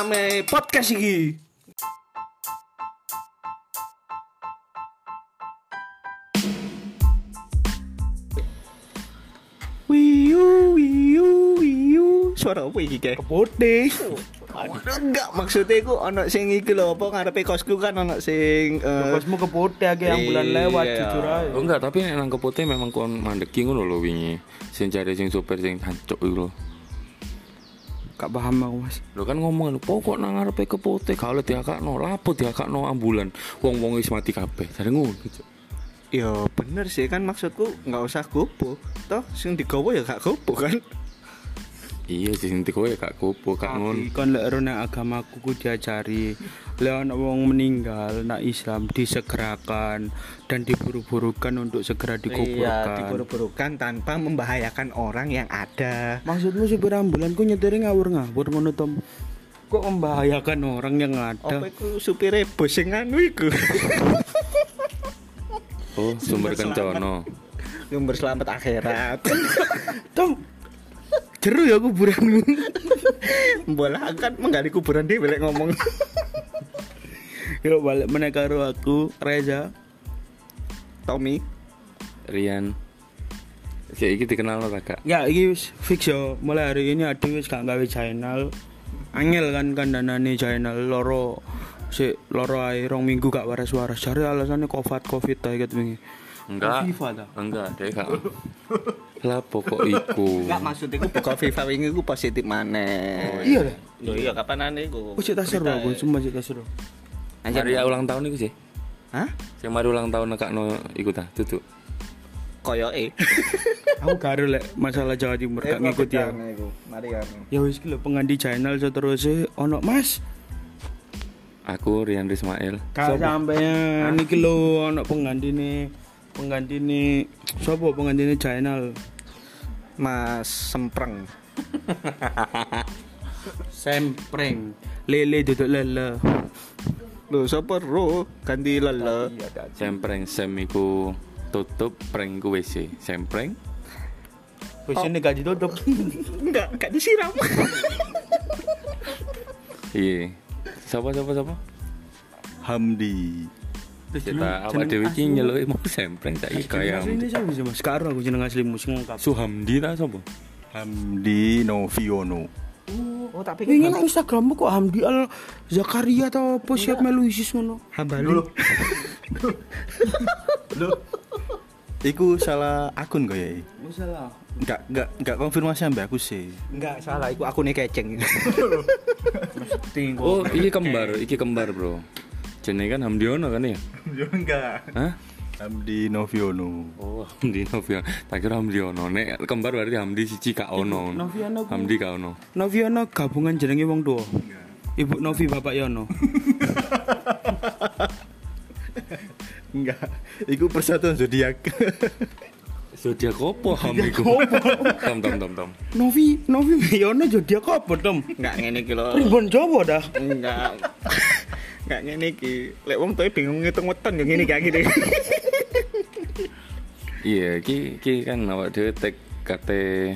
Rame podcast iki. Wiu, wiu, wiu. Suara apa iki, Kek? Putih. Enggak, maksudnya iku ono sing iki lho, apa ngarepe kosku kan ono sing eh, Kosmu ke putih agak yang bulan Iya. lewat jujur aja. Oh enggak, tapi nek nang keputih memang kon mandeki ngono lho wingi. Sing cari sing supir sing hancuk iku lho. Gak paham aku mas. Lho kan ngomong pokok nang ngarepe keputih kalau diakakno, lapo diakakno ambulan. Wong-wong wis mati kabeh. Jare ngono. Ya bener sih kan maksudku nggak usah gopo Toh sing digowo ya gak gopo kan Iya sih sing kowe gak kupu gak ngono. Tapi kon lek nang agamaku ku diajari lek ana wong meninggal nak Islam disegerakan dan diburu-burukan untuk segera Iya dikuburkan. diburu-burukan tanpa membahayakan orang yang ada Maksudmu supir ambulan ku nyetiri ngawur-ngawur ngono Tom. Kok membahayakan orang yang ada? Apa itu supire bos sing anu iku Oh, sumber kencono. Sumber selamat akhirat Tom. Jeru ya kuburanmu. Bola kan menggali kuburan dia belek ngomong Yuk balik meneh karo aku Reza. Tommy Rian. Si iki dikenal lo kak. Ya iki wis fix yo. Mulai hari ini ada wis gak gawe channel. Angel kan kandanane channel loro si loro ae rong minggu gak waras-waras. Cari alasannya covid covid ta wingi. Enggak. FIFA ta. Enggak, deh kak. Lah pokok iku. Enggak maksudnya aku buka FIFA wingi ku positif maneh Iya lah. Loh iya kapan ane iku Oh cita seru aku, cuma cita seru. Anjir ya ulang tahun iku sih. Hah? Sing mari ulang tahun nekakno iku ta, tutuk. Koyoke Aku karo lek masalah Jawa Timur gak ngikut ya. Mari anu Ya wis ki lho pengganti channel seterusnya ono Mas. Aku Rian Rismail. Kak sampean iki lho ono pengganti nih pengganti nih sopo pengganti nih channel Mas Sempreng. Sempreng. Lele duduk lele. Loh sapa ro ganti lele. Sempreng sem iku tutup prank ku WC. Sempreng. Wis ini gak ditutup. Enggak, enggak disiram. Iya. Siapa siapa siapa? Hamdi. Kita awak dhewe iki nyeluki mau sempreng tak iki kaya ini siapa sih mas? Sekarang aku jeneng asli musik ngangkap Suhamdi ta sapa? Hamdi Noviono. Oh tapi ini nang Instagrammu kok Hamdi Al Zakaria atau apa siap melu isis ngono? Hambali. Iku salah akun kok ya? masalah Enggak, enggak, enggak konfirmasi sampai aku sih. Enggak salah, iku aku nih keceng Oh, iki kembar, iki kembar, Bro. Jenenge kan Hamdiono kan ya? Ya enggak. Hah? Hamdi Noviono. Oh, Hamdi Novia. Tak kira Hamdiono. Nek kembar berarti Hamdi siji gak ono. Noviano ku- Hamdi gak ono. Noviano gabungan jenenge wong tua Ibu Novi Bapak Yono Enggak. Iku persatuan zodiak. Zodiak opo Hamdi ku? Tom tom tom tom. Novi Novi Yono jadi apa Tom Enggak ngene iki lho Ribon Jawa dah Enggak Enggak ngene iki Lek wong tuh bingung ngitung weton ya ngene kayak gini Iya, iki iki kan awak dhewe tek kate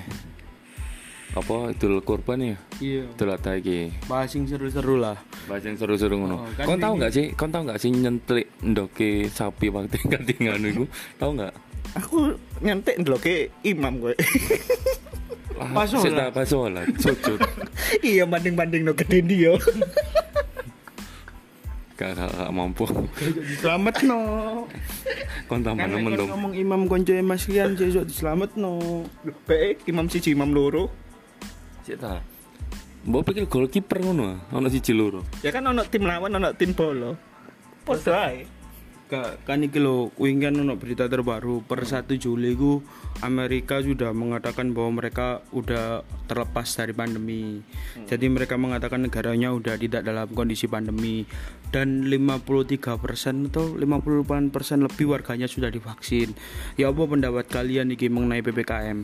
apa idul kurban ya? Iya Idul Adha iki. Bahas yang seru-seru lah Bahasa yang seru-seru ngono. Oh, kan Kon tahu nggak sih? Kon tahu nggak sih nyentrik ndoke sapi waktu katingan iku? Tahu nggak? Aku nyentik ndeloke imam gue Pas sholat. Sita pas sholat, sujud. Iya banding-banding no gede dia Gak, gak, gak mampu. Selamat no Kon tambah Kan nemen kon dong. ngomong imam konco Mas Rian sesuk diselamat no Baik imam siji imam loro Cek ta. Mbok pikir goalkeeper ngono ah, ono siji loro. Ya kan ono tim lawan ono tim bolo Podo ae Kan iki lho, wingi kan ono berita terbaru per 1 Juli ku Amerika sudah mengatakan bahwa mereka udah terlepas dari pandemi. Jadi mereka mengatakan negaranya udah tidak dalam kondisi pandemi dan 53% atau 58% lebih warganya sudah divaksin. Ya apa pendapat kalian iki mengenai PPKM?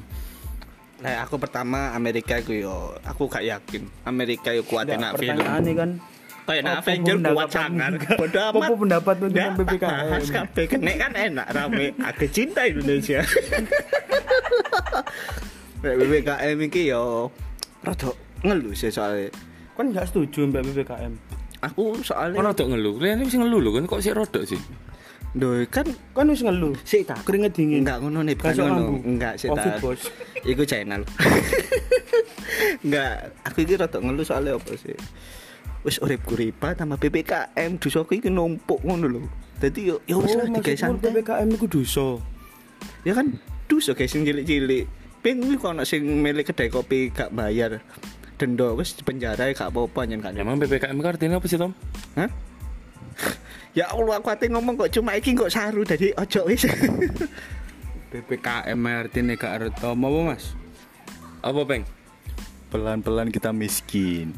Nah, aku pertama Amerika iku yo, aku gak yakin. Amerika yo kuat enak pertanyaannya kan Kayak Apa Avenger kuat pendapat sangar. Bodoh Apa amat. pendapatmu tentang Nggak, PPKM? tak bahas kabeh kenek kan enak rame. Aku cinta Indonesia. Nek PPKM iki yo rada ngeluh sih soalnya. kan nggak setuju mbak PPKM. Aku Kok soalnya rodok ngeluh? Kalian wis ngeluh lho kan kok sih rodok sih? Duh, kan Kan wis ngeluh. sik tak Keringet dingin. Enggak ngono nih, bukan ngono. Enggak Covid, tak. Bos. Iku channel. Enggak, aku iki rada ngeluh soalnya apa sih? Wis urip kuripa tambah PPKM dosaku iki numpuk ngono lho. Dadi yo yo wis Oh, lah digawe santai. PPKM itu dosa. Ya kan dosa guys sing cilik-cilik. Ping kuwi kok ana sing milik kedai kopi gak bayar. Denda wis penjara gak apa-apa nyen gak Emang PPKM itu artinya apa sih Tom? Hah? Ya Allah, aku ate ngomong kok cuma iki kok saru dadi ojo wis. PPKM artinya gak arti apa Mas? Apa peng? Pelan-pelan kita miskin.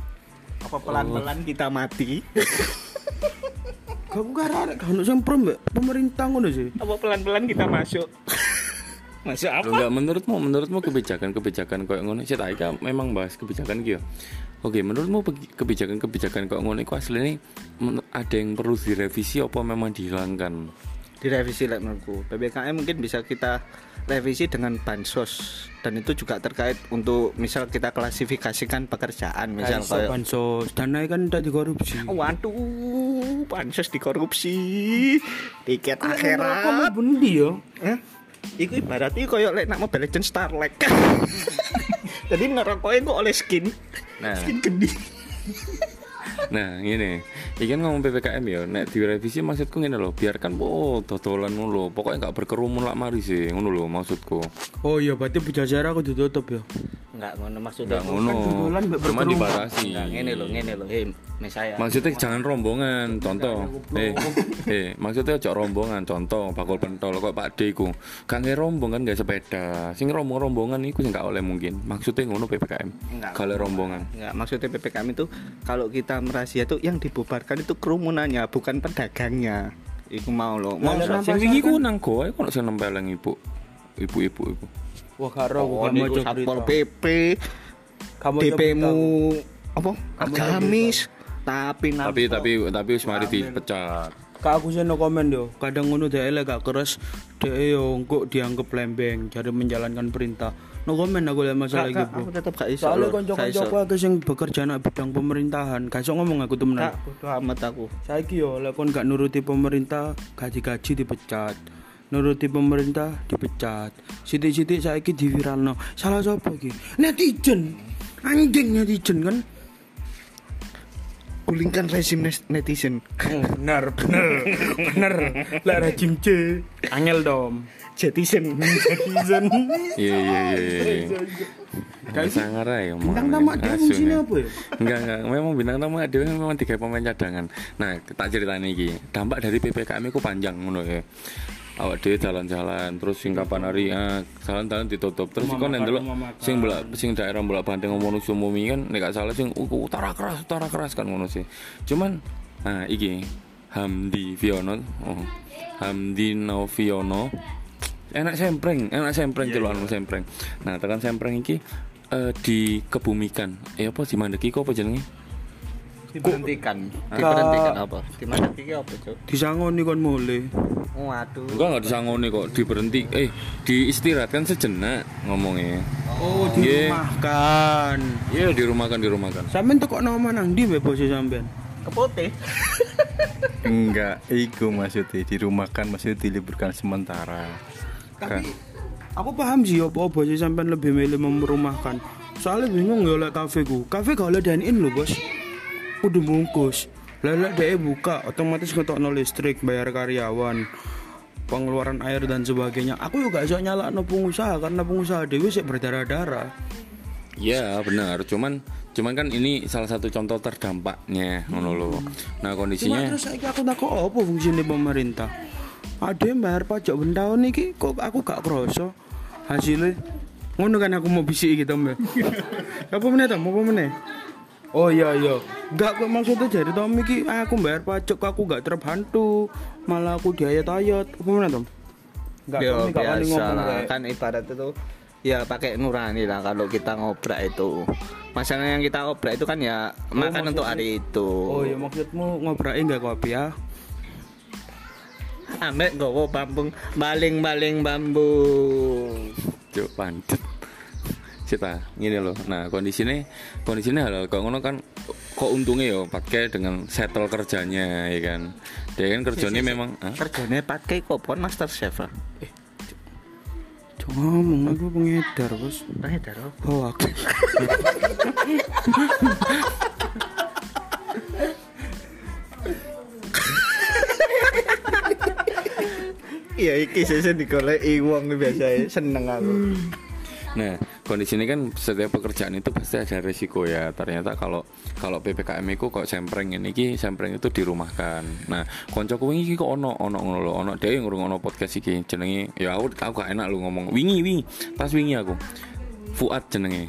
Apa pelan-pelan kita mati? Kamu gak arek kan mbak pemerintah ngono sih. Apa pelan-pelan kita masuk? masuk apa? Enggak menurutmu menurutmu kebijakan-kebijakan kayak ngono sih tak memang bahas kebijakan gitu. Oke, menurutmu kebijakan-kebijakan kayak ngono itu aslinya men- ada yang perlu direvisi apa memang dihilangkan? Direvisi lah menurutku PPKM mungkin bisa kita revisi dengan bansos dan itu juga terkait untuk misal kita klasifikasikan pekerjaan misal kayak bansos dana kan tak dikorupsi. waduh bansos dikorupsi tiket Kamu akhirat bendi yo. Hah? Iku ibaratnya koyo lek nak Mobile Legends Starlight Jadi ngerokoknya kok oleh skin Nah. Skin gede Nah, gini. Iki kan ngomong PPKM ya, nek direvisi maksudku ngene lho, biarkan po ngono lho. Pokoknya enggak berkerumun lak mari sih, ngono lho maksudku. Oh iya berarti Bujajara aku ditutup ya. Enggak ngono maksudnya Enggak ngono. berkerumun. dibatasi. Enggak ngene lho ngene lho Hei saya Maksudnya jangan rombongan, contoh. Eh, eh, maksudnya ojo rombongan, contoh bakul pentol kok Pak D ku. Kan nggak rombongan nggak sepeda. Sing rombong-rombongan iku sing nggak oleh mungkin. Maksudnya ngono PPKM. Enggak. Kalau rombongan. Enggak, maksudnya PPKM itu kalau kita merazia tuh yang dibubarkan itu kerumunannya, bukan pedagangnya. Iku mau loh. Mau Sing wingi ku nang goa iku ono sing nempeleng ibu. Ibu-ibu iku. Wah karo Oh, bukan mau Satpol. PP, Kamu DP-mu apa? Kamu Agamis. Tapi Tapi nampak. tapi tapi wis mari dipecat. Kak aku sih no komen yo. Kadang ngono dhek elek gak keras, dhek yo kok dianggap lembeng, jadi menjalankan perintah. No komen aku lihat masalah Kak, Bro. aku tetap gak iso. Soalnya iso. aku sing bekerja nak bidang pemerintahan, gak iso ngomong aku temenan. Kak, amat aku. Saiki yo lek kon gak nuruti pemerintah, gaji-gaji dipecat. Nuruti pemerintah dipecat. Sithik-sithik saiki diviralno. Salah sapa iki? Netizen. Anjing netizen kan. Gulingkan rezim netizen. bener, bener. bener. Lek rejim C. Angel dom. Jetizen. Netizen. Iya iya iya iya. Gak sangar ae Bintang tamu dia fungsinya apa ya? Enggak enggak, memang bintang tamu ada memang tiga pemain cadangan. Nah, tak ceritanya iki. Dampak dari PPKM itu panjang ngono ya. Awak dhewe jalan-jalan terus sing kapan hari ah, jalan-jalan ditutup. Terus kon ndelok makan. sing belak sing daerah belak banteng ngomong sumumi kan nek gak salah sing uh, utara keras utara keras kan ngono sih. Cuman nah iki Hamdi Viono oh, Hamdi Noviono. Enak sempreng enak sempreng celuanmu sempreng. Nah tekan sempreng iki eh, dikebumikan. Eh apa di mandeki kok apa jenenge Diberhentikan. Diberhentikan apa? Di mana iki apa, Cuk? Disangoni kon mulai. Waduh. enggak enggak disangoni kok diberhenti eh diistirahatkan sejenak ngomongnya Oh, Iya. dirumahkan. iya dirumahkan dirumahkan Sampeyan tekok nama nang ndi mbek bos sampean? Kepote. Enggak, iku maksudnya dirumahkan maksudnya diliburkan sementara. Kan. Tapi aku paham sih apa bos sampean lebih milih merumahkan. Soalnya bingung ya oleh kafe ku. Kafe gak oleh dine in lho, Bos. Udah bungkus. Lelek dia buka, otomatis ngetokno listrik, bayar karyawan, pengeluaran air dan sebagainya. Aku juga gak iso nyalakno pengusaha karena pengusaha dewi sih berdarah-darah. Iya benar cuman cuman kan ini salah satu contoh terdampaknya ngono lho nah kondisinya terus saiki aku takut apa fungsinya pemerintah? ada yang bayar pajak ben tahun iki kok aku gak kroso hasilnya ngono kan aku mau bisik gitu mbak apa meneh apa meneh Oh iya iya, enggak kok maksudnya jadi Tom iki aku bayar pajak aku gak terbantu, malah aku diayat-ayat. Apa meneh Tom? Enggak Yo, biasa lah. kayak- kan ibarat itu ya pakai nurani lah kalau kita ngobrak itu masalahnya yang kita ngobrak itu kan ya makan untuk hari itu Oh iya maksudmu ngobrakin enggak kopi ya? ambek gowo bambung baling-baling bambu Cuk pancet. Cita, gini loh. Nah, kondisinya kondisinya hal kok ngono kan kok untungnya yo pakai dengan settle kerjanya ya kan. Dia kan kerjanya memang Hah? kerjanya pakai kopon master chef lah Cuma ngomong aku pengedar bos. Pengedar Oh aku. iya iki sesen digoleki wong biasa seneng aku Nah, kondisi ini kan setiap pekerjaan itu pasti ada resiko ya. Ternyata kalau kalau PPKM itu kok sempreng ini ki sempreng itu dirumahkan. Nah, koncoku wingi kok ono ono ngono lho, ono dhewe ngrungokno podcast iki jenenge ya aku aku gak enak lu ngomong wingi wingi. Pas wingi aku. Fuad jenenge.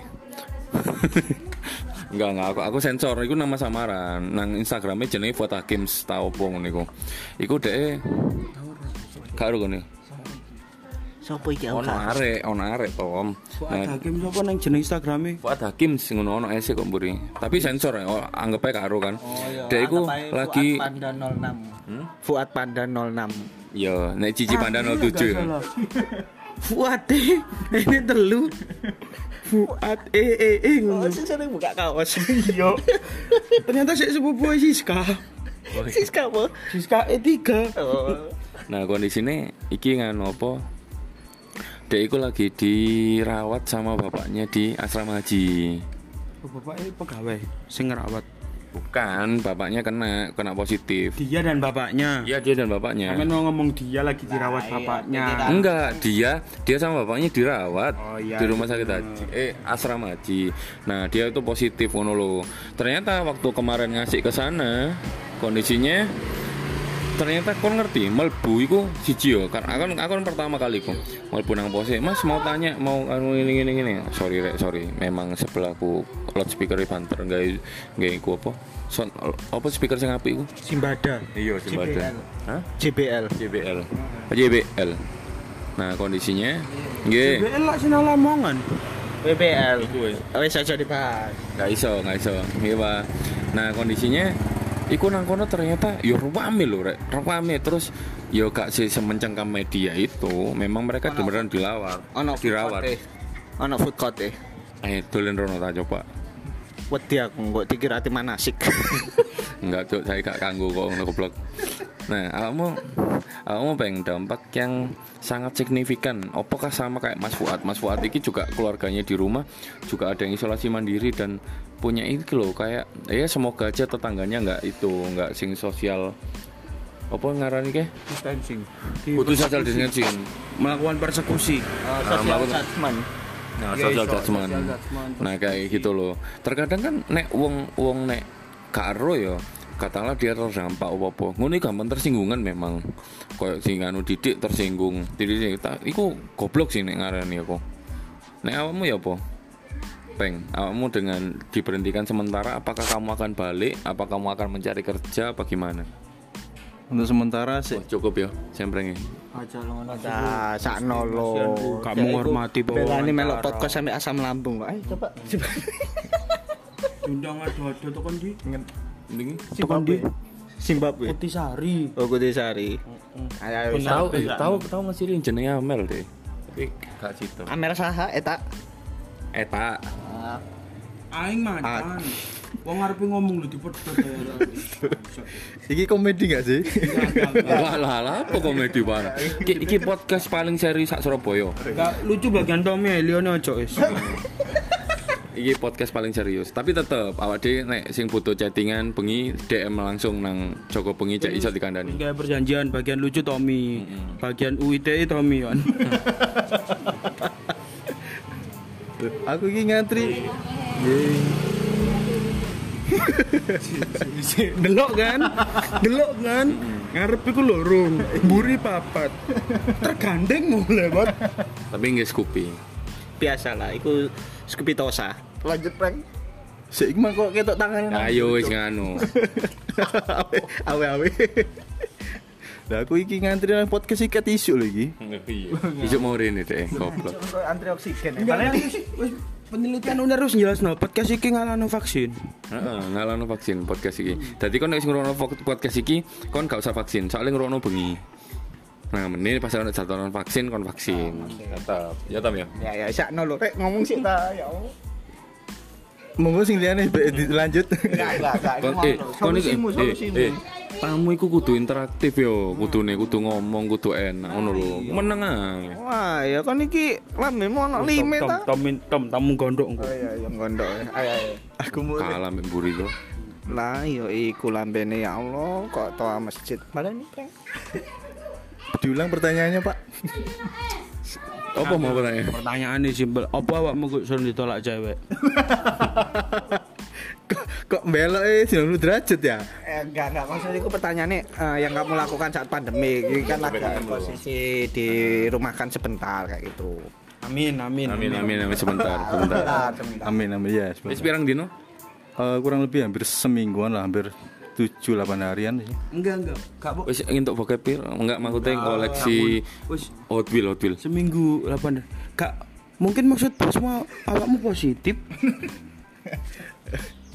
Enggak enggak aku aku sensor iku nama samaran. Nang Instagramnya jenenge Fuad Hakim tau apa ngono iku. Iku dhek karo ngene. Sopo iki aku Ono arek, ono arek Tom. Nah, Hakim siapa nang jeneng Instagrame? Fuad Hakim sing ngono ono ese kok mburi. Tapi sensor ya, oh, anggap ae karo kan. Dek iku lagi Fuad Panda 06 Fuad Panda 06 ya nek cici panda 07 ya. Fuad eh, ini telu. Fuad eh eh eh ngono. sing sering buka kaos Iya. Ternyata saya sepupu Siska. Siska apa? Siska E3. Oh. Nah, kondisine iki nganu apa? Dek lagi dirawat sama bapaknya di asrama haji. Bapak ini pegawai sing ngerawat. Bukan, bapaknya kena kena positif. Dia dan bapaknya. Iya, dia dan bapaknya. Kamen mau ngomong dia lagi dirawat bapaknya. Enggak, dia dia sama bapaknya dirawat Oh, iya. di rumah sakit haji, eh asrama haji. Nah dia itu positif ngono lho. Ternyata waktu kemarin ngasih ke sana kondisinya ternyata kon ngerti melbu iku siji yo karena aku aku pertama kali ku melbu nang pose mas mau tanya mau anu ini ini ini sorry rek sorry memang sebelahku loudspeaker e banter nggak nggak iku apa Son, apa speaker sing apik iku Simbada. iya JBL. Hah? JBL JBL. JBL. Nah, kondisinya nggih BL lah sing lamongan. WBL wis. aja dibahas nggak iso, nggak iso. Nggih, Pak. Nah, kondisinya iku nang kono ternyata yo rame lho, rek. Rame terus yo gak sih semencengkam media itu, memang mereka beneran dilawat. ono food dirawat. eh. ono food court eh Eh, dolen rono ta coba. Wedi aku kok dikira ati manasik Enggak, Cuk, saya gak kanggo kok ngono goblok. Nah, awakmu awakmu pengen dampak yang sangat signifikan. Apakah sama kayak Mas Fuad? Mas Fuad ini juga keluarganya di rumah juga ada yang isolasi mandiri dan punya itu loh kayak ya semoga aja tetangganya nggak itu nggak sing sosial apa ngarani ke Distancing. putus social distancing Melakukan persekusi. social melakukan- judgment nah Iya, social judgment nah kayak gitu loh. Terkadang kan nek wong wong nek karo ya katakanlah dia terdampak apa apa ngono gampang tersinggungan memang. Koyo sing anu didik tersinggung. Didik tak iku goblok sih nek ngarani aku. Nek awakmu ya apa? Peng awakmu dengan diberhentikan sementara apakah kamu akan balik? Apa kamu akan mencari kerja? Apa gimana Untuk sementara sih Oh, cukup ya semprengnya Aja lo ngono. Nah, sakno lo. Gak menghormati bahwa Belani melok podcast sampai asam lambung. Ayo coba. Undang ada-ada tekan di ini tekan di Zimbabwe. Putisari. Oh, Kutisari. Ayo ayo. tahu tahu tahu nggak sih Lin? jenenge Amel deh tapi gak situ Amel saha eta. eta Aing macan. Wong ngarepe ngomong lu di podcast ya. Iki komedi gak sih? lah lah lah apa komedi parah iki, iki podcast paling seri sak Surabaya Gak lucu bagian Tommy Leone ojo wis. iki podcast paling serius tapi tetep awak dhewe nek sing butuh chattingan bengi DM langsung nang Joko bengi cek iso dikandani Kayak perjanjian bagian lucu Tommy, bagian UITE Tommy kan. Aku iki ngantri. Delok kan delok kan ngarep iku lorong mburi papat tergandeng mulai bot Tapi nggak Scoopy. Biasa lah, iku Skupitosa. Lanjut prank. Sik mah kok ketok tangan. Ayo wis nganu. Awe awe. Lah aku iki ngantri nang podcast ikat isu lagi. Iya. Isuk mau rene deh, goblok. Antri oksigen. Penelitian udah harus jelas no podcast iki ngalano vaksin Heeh, ngalano vaksin podcast iki. Dadi kon nek sing vok- podcast iki, kon gak usah vaksin, soalnya ngrungokno bengi. Nah, menit pas ana jadwalan vaksin kon vaksin. Tetap. Ya tam ya. Ya ya sakno lho, rek ngomong sih ta ya Allah. Monggo sing liyane dilanjut. Enggak enggak enggak. Kon eh kon iki eh, eh tamu iku kudu interaktif yo, kudune kudu ngomong, kudu enak ngono lho. Meneng ae. Wah, ya kan iki lambemu ono lime ta. tom tom tamu gondok Oh iya, yang gondok. Ayo ayo. Aku mau Kalah mbek mburi lo. lah yo iku lambene ya Allah kok toa masjid. Malah ini prank. Diulang pertanyaannya, Pak. Apa mau pertanyaan? pertanyaannya simpel apa awakmu kok suruh ditolak cewek kok, kok belok eh 90 derajat ya? Eh, enggak enggak maksudnya itu pertanyaannya eh, yang kamu lakukan saat pandemi ini kan lagi posisi dirumahkan sebentar kayak gitu. amin amin Amin amin amin sebentar, sebentar. sebentar. Amin amin ya. Wis pirang dino? Eh, kurang lebih hampir semingguan lah, hampir 7 8 harian sih. enggak enggak. Gak bu Wis entuk bokep pir? Enggak maksudnya koleksi Hot Wheel Hot Wheel. seminggu delapan. Kak mungkin maksud bosmu awakmu positif.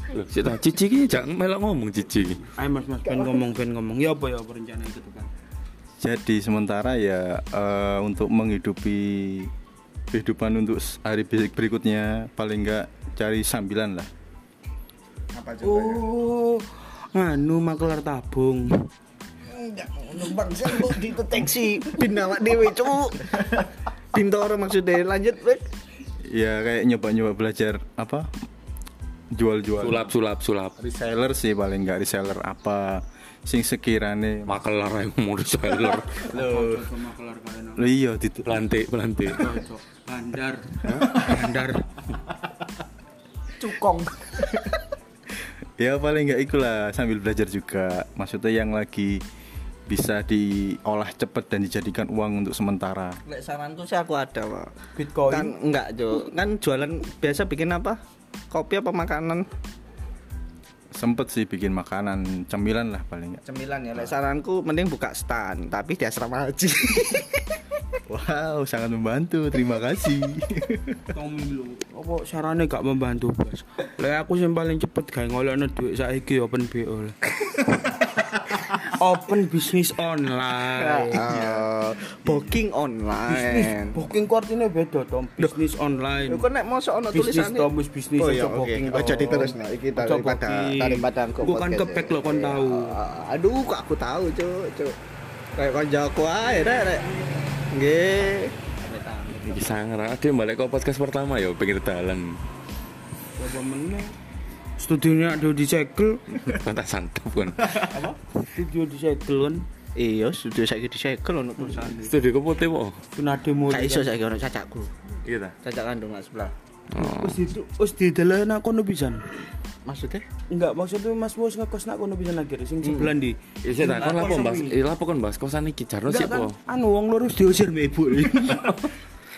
Loh, sik ta? Cici iki jangan melok ngomong cici ayo mas mas pengen ngomong pengen ngomong. Ya apa ya apa rencana itu kan Jadi sementara ya eh, untuk menghidupi kehidupan untuk hari berikutnya paling enggak cari sambilan lah. oh nganu makelar tabung Enggak, bang, saya mau dideteksi bin awak dewe cuk. Bintoro maksudnya lanjut Bek. Ya kayak nyoba-nyoba belajar apa? Jual-jual. Sulap sulap sulap. Reseller sih paling enggak reseller apa sing sekirane Makelar yang mau seller. Loh, makelar kalian Loh iya gitu. Pelantik pelantik. bandar bandar Cukong. Ya paling enggak ikulah sambil belajar juga. Maksudnya yang lagi bisa diolah cepat dan dijadikan uang untuk sementara. Lek saranku sih aku ada, Pak. bitcoin Kan enggak, Jo. Kan jualan biasa bikin apa? Kopi apa makanan? Sempet sih bikin makanan cemilan lah paling enggak. Cemilan ya. Lek saranku mending buka stand, tapi di asrama haji. Wow, sangat membantu. Terima kasih. Tommy lu. Apa sarane gak membantu, Bos? Lah aku sing paling cepet gawe ngolekno dhuwit saiki open BO. open bisnis online. Oh, booking online. Booking ku artinya beda, Tom. Bisnis online. Iku nek mosok Bisnis tulisannya. Tom, wis bisnis Oh aja iya, booking. Ojo diterusno iki Ojo daripada booking. daripada aku. Gua kan podcast kepek lo kon tahu. Ah, Aduh, kok aku tahu, Cuk, Cuk. Kayak konjoku ae rek, rek. Nggih. Iki sangar. Ade balik ke podcast pertama ya pinggir dalan. Apa meneh? Studionya ada disegel. Tak santap kan. Studio disegel kan. Iya, sudah saiki disegel ono tulisane. Studio ke putih kok. Sunade mulai. Gak iso saiki ono cacakku. Iya ta. Cacak kandung lah sebelah. Oh. Wis itu wis didelah nak kono pisan. Maksudnya? Enggak, maksudnya Mas Bos ngekos nak kono pisan lagi sing sebelah ndi. Iya ta, kon lapo Mbas? iki. Iya lapo kon Mbas kosan iki jarno Enggak kan, po. anu wong lurus diusir mbek ibu.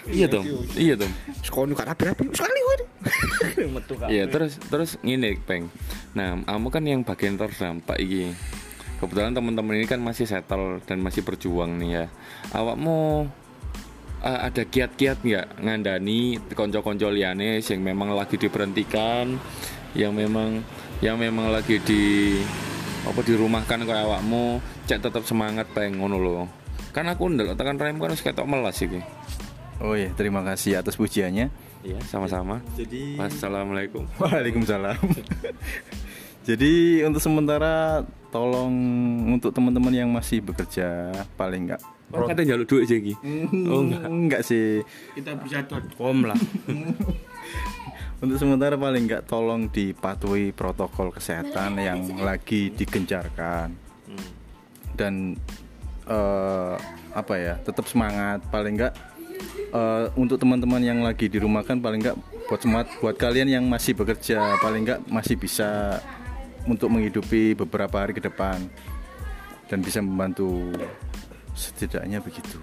Iya Tom. Iya Tom. Sekono gak rapi-rapi sekali kowe. Metu. Iya terus terus ngene peng. Nah, kamu kan yang bagian terdampak iki. Kebetulan teman-teman ini kan masih settle dan masih berjuang nih ya. Awakmu eh, ada kiat-kiat nggak ngandani konco-konco liane yang memang lagi diberhentikan, yang memang yang memang lagi di apa dirumahkan kayak awakmu cek tetap semangat peng ngono loh. Kan aku ndelok tekan rem kan wis ketok melas iki. Oh iya, terima kasih atas pujiannya. Iya, sama-sama. Jadi Wassalamualaikum. Waalaikumsalam. Jadi untuk sementara tolong untuk teman-teman yang masih bekerja paling enggak Oh, katanya jaluk duit sih iki. Oh enggak. enggak sih. Kita bisa .com lah. Untuk sementara paling enggak tolong dipatuhi protokol kesehatan yang lagi digencarkan. Dan eh, apa ya, tetap semangat paling enggak eh, untuk teman-teman yang lagi di rumah kan paling enggak buat semangat buat kalian yang masih bekerja paling enggak masih bisa untuk menghidupi beberapa hari ke depan dan bisa membantu setidaknya begitu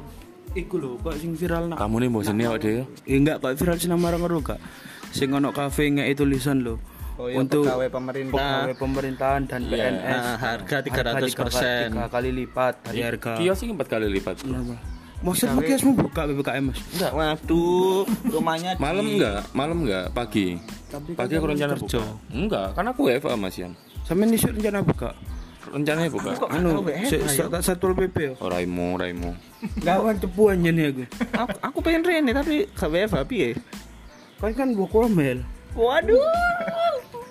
Iku lho, kok sing viral nak. Kamu nih bosen ya dia. Eh enggak, kok viral sing marang karo gak. Sing ono kafe ngek tulisan lho. Oh, iya, untuk pegawai pemerintah. pegawai pemerintahan dan Iya, PNS. ah, harga 300%. tiga kali lipat dari harga. Kios ini empat kali lipat. Kenapa? Maksudmu kiosmu buka BBKM Mas? Enggak, waduh, rumahnya di- Malam enggak, malam enggak, pagi. Pagi aku rencana kerja. buka. Enggak, karena aku WFA Mas Yan. Sampe nisuk rencana buka. Rencananya buka. Anu, se- se- tak Satpol PP yo. Oh, Raimo, Raimo. Gawan cepu aja nih aku. aku, pengen rene tapi gak WFH piye? Kan kan buah komel. Waduh.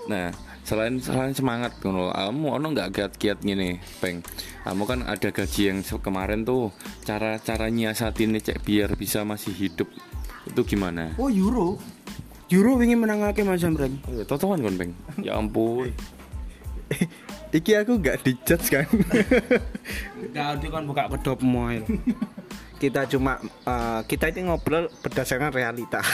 Nah, selain selain semangat ngono, kamu ono nggak kiat-kiat gini, Peng? Kamu kan ada gaji yang kemarin tuh cara cara nyiasatin cek biar bisa masih hidup itu gimana? Oh euro. Euro ingin menangake Mas Amreng. Oh, ya, totoan kon, Peng. Ya ampun. iki aku nggak dijudge kan dia kan buka kedop moil. Kita cuma eh, kita ini ngobrol berdasarkan realita.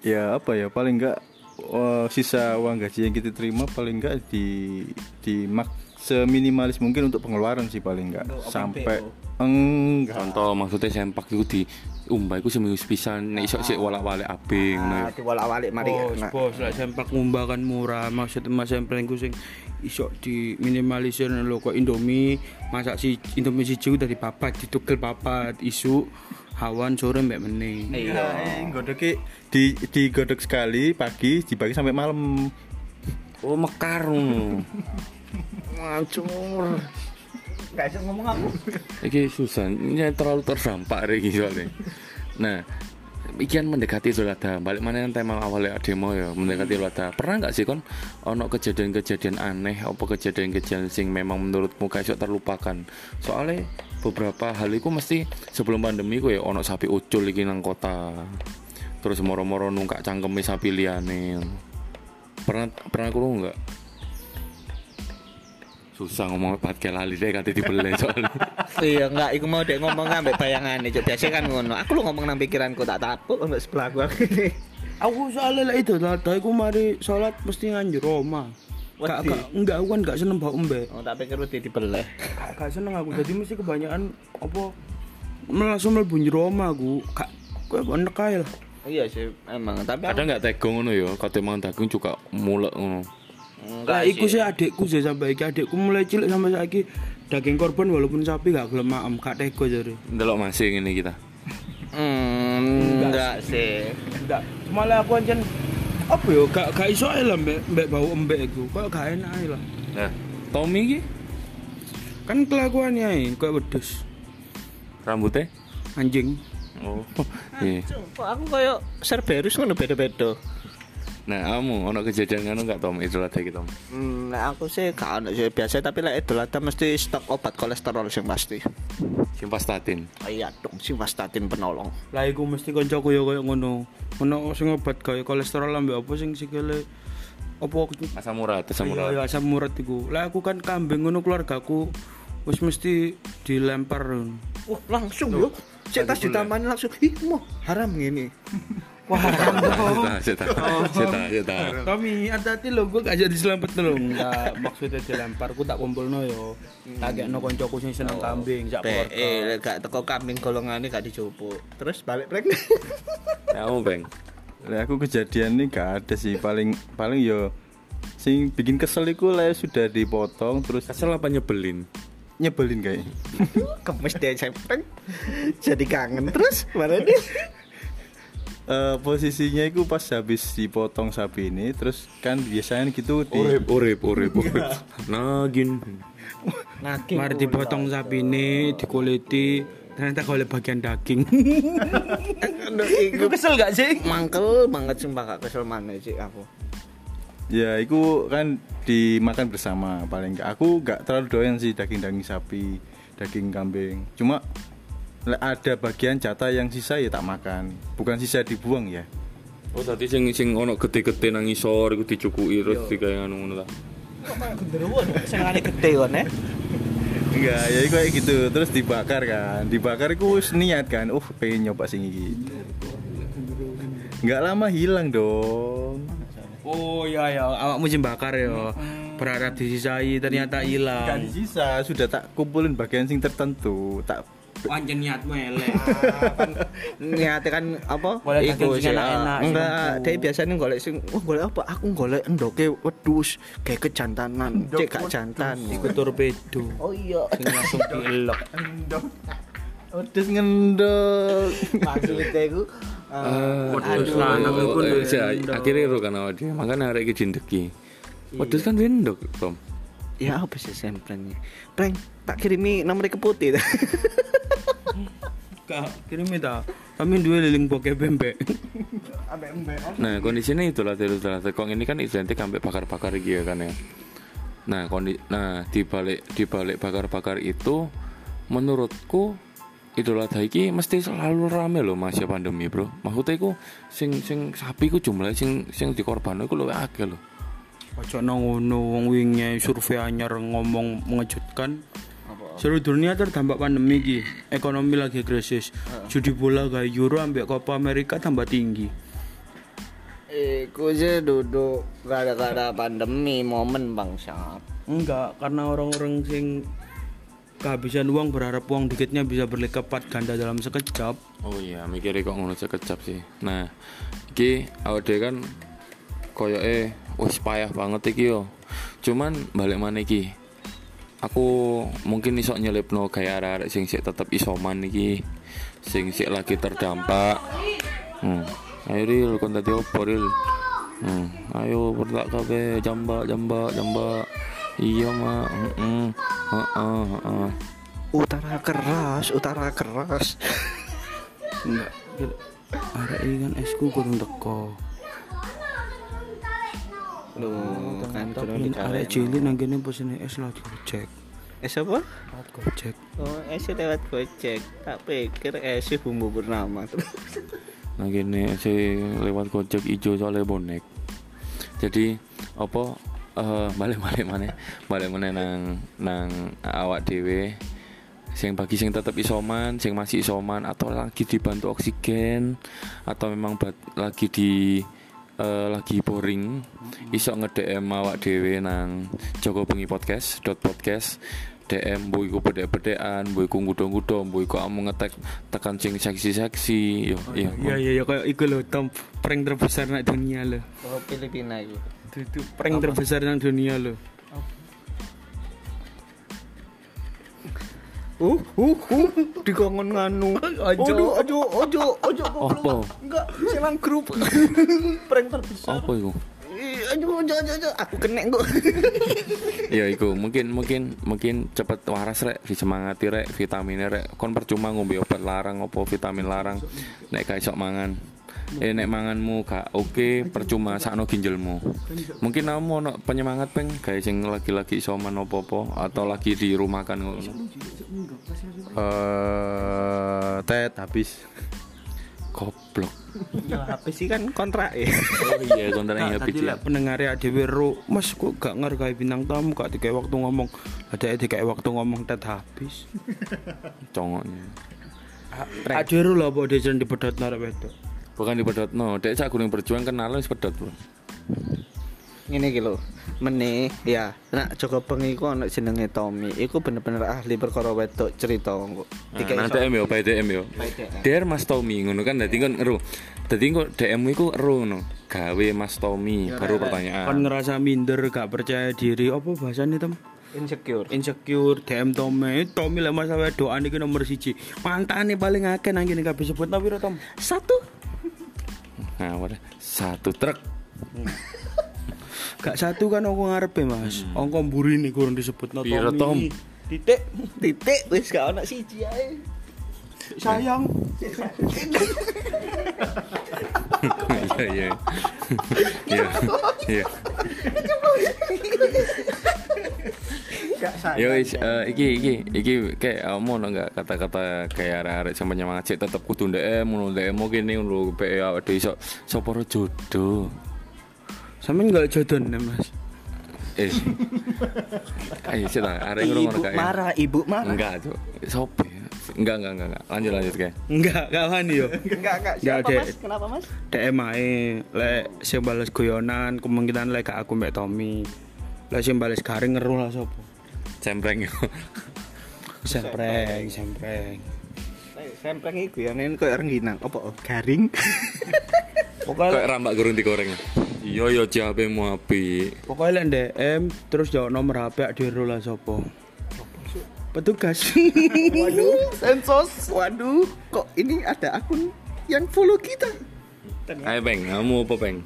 ya apa ya paling nggak eh, sisa uang gaji yang kita terima paling nggak di di mak seminimalis mungkin untuk pengeluaran sih paling nggak sampai enggak Contoh maksudnya sempak itu di umbah itu seminggu sepisan nek iso sik walak-walik abing ngono. Nah, diwalak-walik mari. Bos, Nah, bos, lah sempak ngumbar kan murah. Maksud Mas Amreng ku sing iso di minimalisir lho kok Indomie masak si Indomie siji dari papat ditukel papat isu hawan sore mbek meneh. Iya. godoknya di digodok sekali pagi dibagi sampai malam Oh, mekar ngono. Ngacur. Gak bisa ngomong aku. Iki susah, ini terlalu terdampak iki soalnya. Nah, ikian mendekati Idul Adha. Balik mana yang tema awalnya demo ya, mendekati Idul Adha. Pernah nggak sih kon ono kejadian-kejadian aneh apa kejadian-kejadian sing memang menurutmu kayak terlupakan? Soalnya beberapa hal itu mesti sebelum pandemi ku ya ono sapi ucul iki nang kota. Terus moro-moro nungkak cangkeme sapi liyane. Pernah pernah kurung nggak? Susah ngomong pat kayak lali deh kate dibeli soalnya. Iya enggak, iku mau dek ngomong ambek bayangane, Cuk. Biasa kan ngono. Aku lu ngomong nang pikiranku tak tapuk ambek sebelah gua. Aku soalnya lah itu, tadi aku mari sholat mesti nganjur Roma. Gak, gak, enggak, aku kan gak seneng bau embe. Oh, tak pikir wedi dibeleh. Gak, gak seneng aku, jadi mesti kebanyakan apa langsung mlebu Roma aku. Gak, gue enek ae lah. Iya sih, emang. Tapi Ada nggak tegong ngono ya? Kate mangan daging juga mulek ngono. Lah iku sih adikku sih sampai iki adikku mulai cilik sampai saiki daging korban walaupun sapi gak gelem maem, gak tega jare. Ndelok masih ngene kita. Hmm, enggak sih. Enggak, malah aku ancen apa yo gak gak iso ae lah mbek mbek bau embek iku. Kok gak enak ae lah. Nah, Tommy iki Kan kelakuannya ae kayak wedhus rambutnya anjing. Oh, iya. Kok aku kayak Cerberus ngono beda-beda. Nah, kamu ono kejadian ngono enggak Tom? Idul Adha iki Tom. Hmm, nah aku sih gak ono sih biasa tapi lek Idul Adha mesti stok obat kolesterol sing pasti. Simpastatin. Oh, iya dong, simvastatin penolong. Lah iku mesti kancaku yo koyo ngono. Ono sing obat gawe kolesterol ambek apa sing sikile apa Asam urat, asam Iya, urat. iya, asam urat iku. Lah aku kan kambing ngono keluargaku wis mesti dilempar. Wah, langsung yo. Cek tas ditamani langsung. Ih, mau haram ngene. Wah. Seta, seta. Tommy, hati-hati lho, gue gak jadi selamat lho Enggak, maksudnya dilempar, gue tak kumpul no yo Tak kayak no koncoku sing seneng kambing, sak Be, keluarga eh, gak teko kambing golongane gak dicupuk. Terus balik pregnant. Kamu, Bang. Lah aku kejadian ini gak ada sih paling paling yo sing bikin kesel iku lah sudah dipotong terus Kesel apa nyebelin? nyebelin kayak Kemes deh saya prank. Jadi kangen terus mana nih? Eh, posisinya itu pas habis dipotong sapi ini terus kan biasanya gitu di Urip, urip, urip, urip. Nagin. Naging. Mari dipotong sapi ini, dikuliti Ternyata kalau bagian daging Iku kesel gak sih? mangkel banget sumpah gak kesel mana sih aku. ya itu kan dimakan bersama paling enggak aku nggak terlalu doyan sih daging-daging sapi daging kambing cuma ada bagian jatah yang sisa ya tak makan. Bukan sisa dibuang ya? Oh, tadi sing sing ono gede-gede nang isor iku dicukuki terus digawe ngono ta. Senengane gede kan ya. enggak ya kayak gitu. Terus dibakar kan. Dibakar wis niat kan. Uh pengen nyoba sing iki. Nggak lama hilang dong. Oh iya ya, awakmu sing bakar ya. Berharap disisai ternyata Kan hilang. sisa sudah tak kumpulin bagian sing tertentu, tak Pancen niatmu elek. Niatnya kan apa? Golek daging sing sih, enak-enak, sing Enggak, dia biasanya golek sing oh golek apa? Aku golek endoke wedhus kayak kejantanan. Cek gak jantan. Iku torpedo. Oh iya. Sing langsung dielok. Wedhus ngendok. Maksudnya iku Wedhus lanang iku. Ya, akhirnya ro kan awak dhewe. Makane arek iki dindeki. Wedhus kan wendok, Tom. Ya apa sih semprennya? Prank, tak kirimi nomor ke putih. Kak, kirimi ta. Kami dua liling bokeh bembek. Nah, kondisinya itulah itulah tekong ini kan identik sampai bakar-bakar gitu ya kan ya. Nah, kondi nah di balik di balik bakar-bakar itu menurutku Idul Adha iki mesti selalu rame loh masih pandemi, Bro. Maksudnya iku sing sing sapi ku jumlah sing sing dikorban iku luwih akeh loh. Ojo nang ngono wong wingi survei anyar ngomong mengejutkan. Seluruh dunia terdampak pandemi iki. Ekonomi lagi krisis. Judi bola gak Euro ambek Copa Amerika tambah tinggi. Iku sih duduk gara-gara pandemi momen bangsat. Enggak, karena orang-orang sing kehabisan uang berharap uang dikitnya bisa berlipat ganda dalam sekejap. Oh iya, mikirnya kok ngono sekejap sih. Nah, iki awake kan koyoke wis payah banget iki yo. Cuman balik mana iki? Aku mungkin iso nyelipno kayak arek sing sik tetep isoman iki. Sing sik lagi terdampak. Hmm. Ayo Ril, kon tadi opo Ril? Hmm. Ayo bertak kabeh jambak jambak jambak. Iya, Mak. Heeh. Heeh, heeh. Utara keras, utara keras. Enggak. Arek iki kan esku kurang teko. Loh, kan kurang Tapi dikalahin. arek cilik nang kene pesene es lewat Gojek. Es apa? Lewat Gojek. Oh, es lewat gojek. Tak pikir es bumbu bernama. Nah gini si lewat gojek ijo soalnya bonek. Jadi apa eh balik balik mana balik mana nang nang awak dewe sing bagi sing tetep isoman, sing masih isoman atau lagi dibantu oksigen atau memang bat- lagi di eh, lagi boring iso nge-DM awak dhewe nang Joko Bengi Podcast dot podcast DM boy ku bedek-bedekan, boy ku ngudo-ngudo, boy ku kamu ngetek tekan sing seksi-seksi, yo iya. Iya iya ya kayak iku lho Tom prank terbesar nak dunia lho. Oh, Filipina itu. Itu prank terbesar nang dunia lho. Uh, uh, uh, dikongon nganu. Ojo, ojo, ojo, ojo. Apa? Enggak, silang grup. Prank terbesar. Apa? Ih, Ojo, ojo, ojo, ojo. Aku kena kok. Ya iku mungkin mungkin mungkin cepet waras rek, disemangati rek, vitaminnya rek. Kon percuma ngombe obat larang opo vitamin larang. Nek gak iso mangan. Eh nek manganmu gak oke, percuma sakno ginjelmu. Mungkin kamu ono penyemangat peng kayak sing lagi-lagi isoman opo-opo atau lagi di rumah kan ngono. Eh, tet habis. Goblok. Ya, HP sih kan kontrak ya. Oh iya kontraknya Tadi habis ya. lah pendengar ya dhewe ro, Mas kok gak ngargai bintang tamu gak dikai waktu ngomong. Ada dikai waktu ngomong tet habis. Congoknya. Aderu lah apa dia di pedot wedok. Bukan di pedot no, dek sak gunung berjuang kenal wis pedot, Bro. Ngene iki lho. Meneh ya, nak Joko Bengi ku ana jenenge Tommy. Iku bener-bener ahli perkara wedok cerita kok. Nah, nah, DM yo, by DM yo. Der Mas Tommy ngono kan dadi kon ero. Dadi kok DM iku ero ngono. Gawe Mas Tommy baru Kon pertanyaan. ngerasa minder gak percaya diri apa bahasane tem? Insecure. Insecure DM Tommy, Tommy lek masalah wedokan iki nomor siji. Mantane paling akeh nang kene kabeh sebut tapi Tom. Satu. Nah, satu truk. Gak satu kan aku ngarepe Mas. Angka mburi nih kurang disebut no Piro, Tom? Titik Titik wis gak ana siji ae. sayang. Iya, iya. Iya. Iya. Yo wis eh, iki iki iki kayak kamu ono enggak kata-kata kayak arek-arek sing penyemangat sik tetep kudu DM ngono DM kene ngono pe awake dhewe iso sapa ro jodoh. Sampeyan gak jodoh nih Mas. Eh. Ayo sih lah, arek ngono Ibu kayak. marah, ibu marah. Enggak, Cuk. Sopo ya? Enggak, enggak, enggak, enggak. Lanjut, lanjut, kayak. Enggak, kawan yo. Enggak, enggak. Enggak, Siapa, Dek. Mas? Kenapa, Mas? DM ae lek sing bales guyonan kemungkinan lek gak aku mbek Tommy. Lek sing bales garing ngeruh lah sapa. Cempreng yo. Sempreng, sempreng. Sempreng iku ya nen koyo rengginang. Apa oh, garing? Pokoknya Kayak rambak gurung digoreng. Iya, iya, jabe mu api. pokoknya lek DM terus jawab nomor HP di lah sapa. Petugas. Waduh, sensos. Waduh, kok ini ada akun yang follow kita? Ayo, Peng, kamu apa, Peng?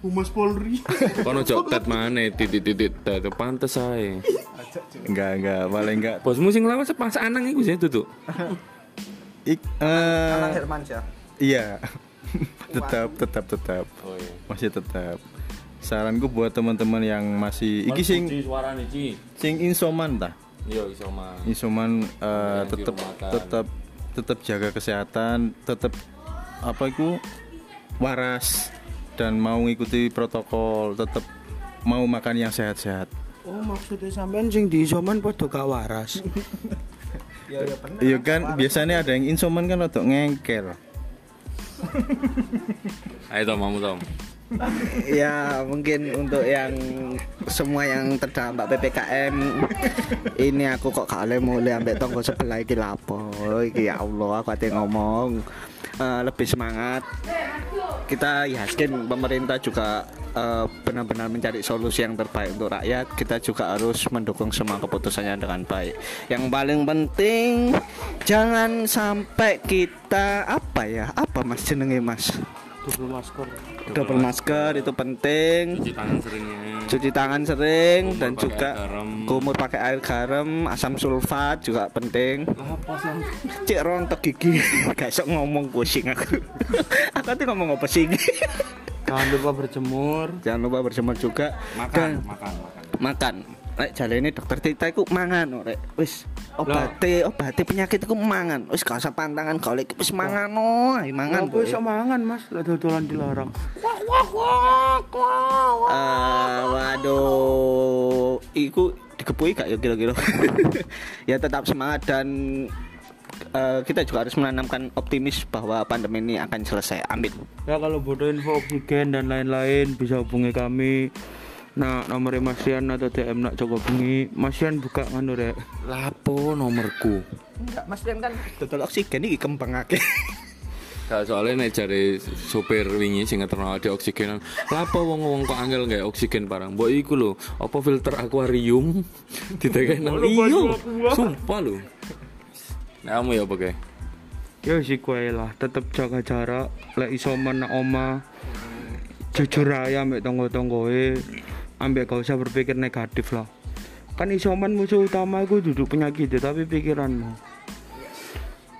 Humas Polri. Kono jok tet mana titit-titit tet pantes ae. Enggak, enggak, paling enggak. Bosmu sing lawan sepas anang iku sih tutuk. Ik, eh, Anak Hermansyah. iya. tetap, tetap, tetap. Oh iya. Masih tetap. Saranku buat teman-teman yang masih iki sing suarane Ci. sing insoman tah. Iya. Insoman Yang tetap tetap tetap jaga kesehatan, tetap apa itu waras dan mau ngikuti protokol, tetap mau makan yang sehat-sehat. Oh, maksudnya sampean sing di isoman padha gak waras. Ya ya bener. Iya kan biasanya ada yang insoman kan untuk ngengkel. Ayo Tom, kamu Tom. ya mungkin untuk yang semua yang terdampak PPKM ini aku kok kale mulai ambek tonggo sebelah iki lapo iki ya Allah aku ate ngomong Eh, lebih semangat. Kita yakin pemerintah juga eh, benar-benar mencari solusi yang terbaik untuk rakyat. Kita juga harus mendukung semua keputusannya dengan baik. Yang paling penting jangan sampai kita apa ya apa mas jenenge mas Double masker. double masker itu penting Cuci tangan seringnya. cuci tangan sering Kumur dan juga kumur pakai air garam asam sulfat juga penting Apa sih? cek rontok gigi gak sok ngomong pusing aku aku tuh ngomong apa sih Jangan lupa berjemur. jangan lupa berjemur juga Makan, dan makan, makan. makan Rek jale ini dokter Tita iku mangan rek wis obate obate penyakit iku mangan wis gak usah pantangan golek wis mangan oh ayo mangan boy. iso mangan, Mas? Lah dodolan dilarang. Eh, waduh, iku dikepui gak ya kira-kira? ya tetap semangat dan eh, kita juga harus menanamkan optimis bahwa pandemi ini akan selesai. Amin. Ya kalau butuh info oksigen dan lain-lain bisa hubungi kami. Nah, nomornya Mas Rian atau DM nak coba bengi. Mas Rian buka nganu rek. Lapo nomorku? Enggak, Mas Rian kan total oksigen iki kembang akeh. Gak soalnya nek jare sopir wingi sing ngeterno ada oksigenan. Lapo wong-wong kok angel nggak oksigen barang. Mbok iku lho, apa filter akuarium ditekan nang iyo. Sumpah lho. Nah, kamu ya apa kayak? Ya sih kue lah, tetap jaga jarak. Lek iso mana oma, jujur aja ambek tonggo-tonggoe, ambek gak usah berpikir negatif lah. Kan isoman musuh utama itu duduk penyakit tapi pikiranmu.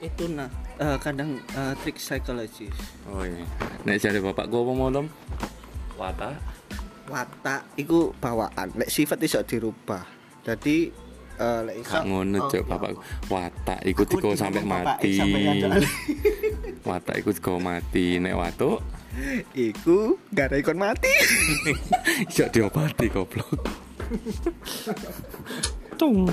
Itu nah eh, kadang eh, trik psikologis. Oh iya. Nek jare bapak gua apa mau Tom? Wata. Watak iku bawaan, lek sifat iso dirubah. Jadi eh, lek iso Gak ngono Oh, cok ya. bapak. Watak iku digo sampai mati. Watak iku digo mati nek watuk Iku gak ada ikon mati. iso diobati goblok. Tung.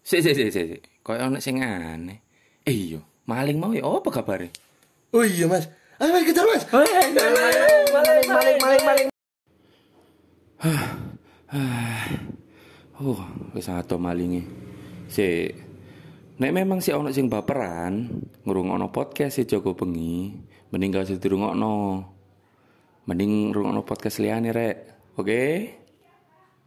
Sik sik sik sik. Kayak ono sing aneh. Eh iya, maling mau ya apa kabare? Oh iya mas, ayo mas kejar mas. Oh, wis ato malinge. Sik. Nek memang si ono sing baperan, ngrungokno podcast si Joko Bengi, mending gak usah dirungokno. Mending ngrungokno podcast liyane rek. Oke?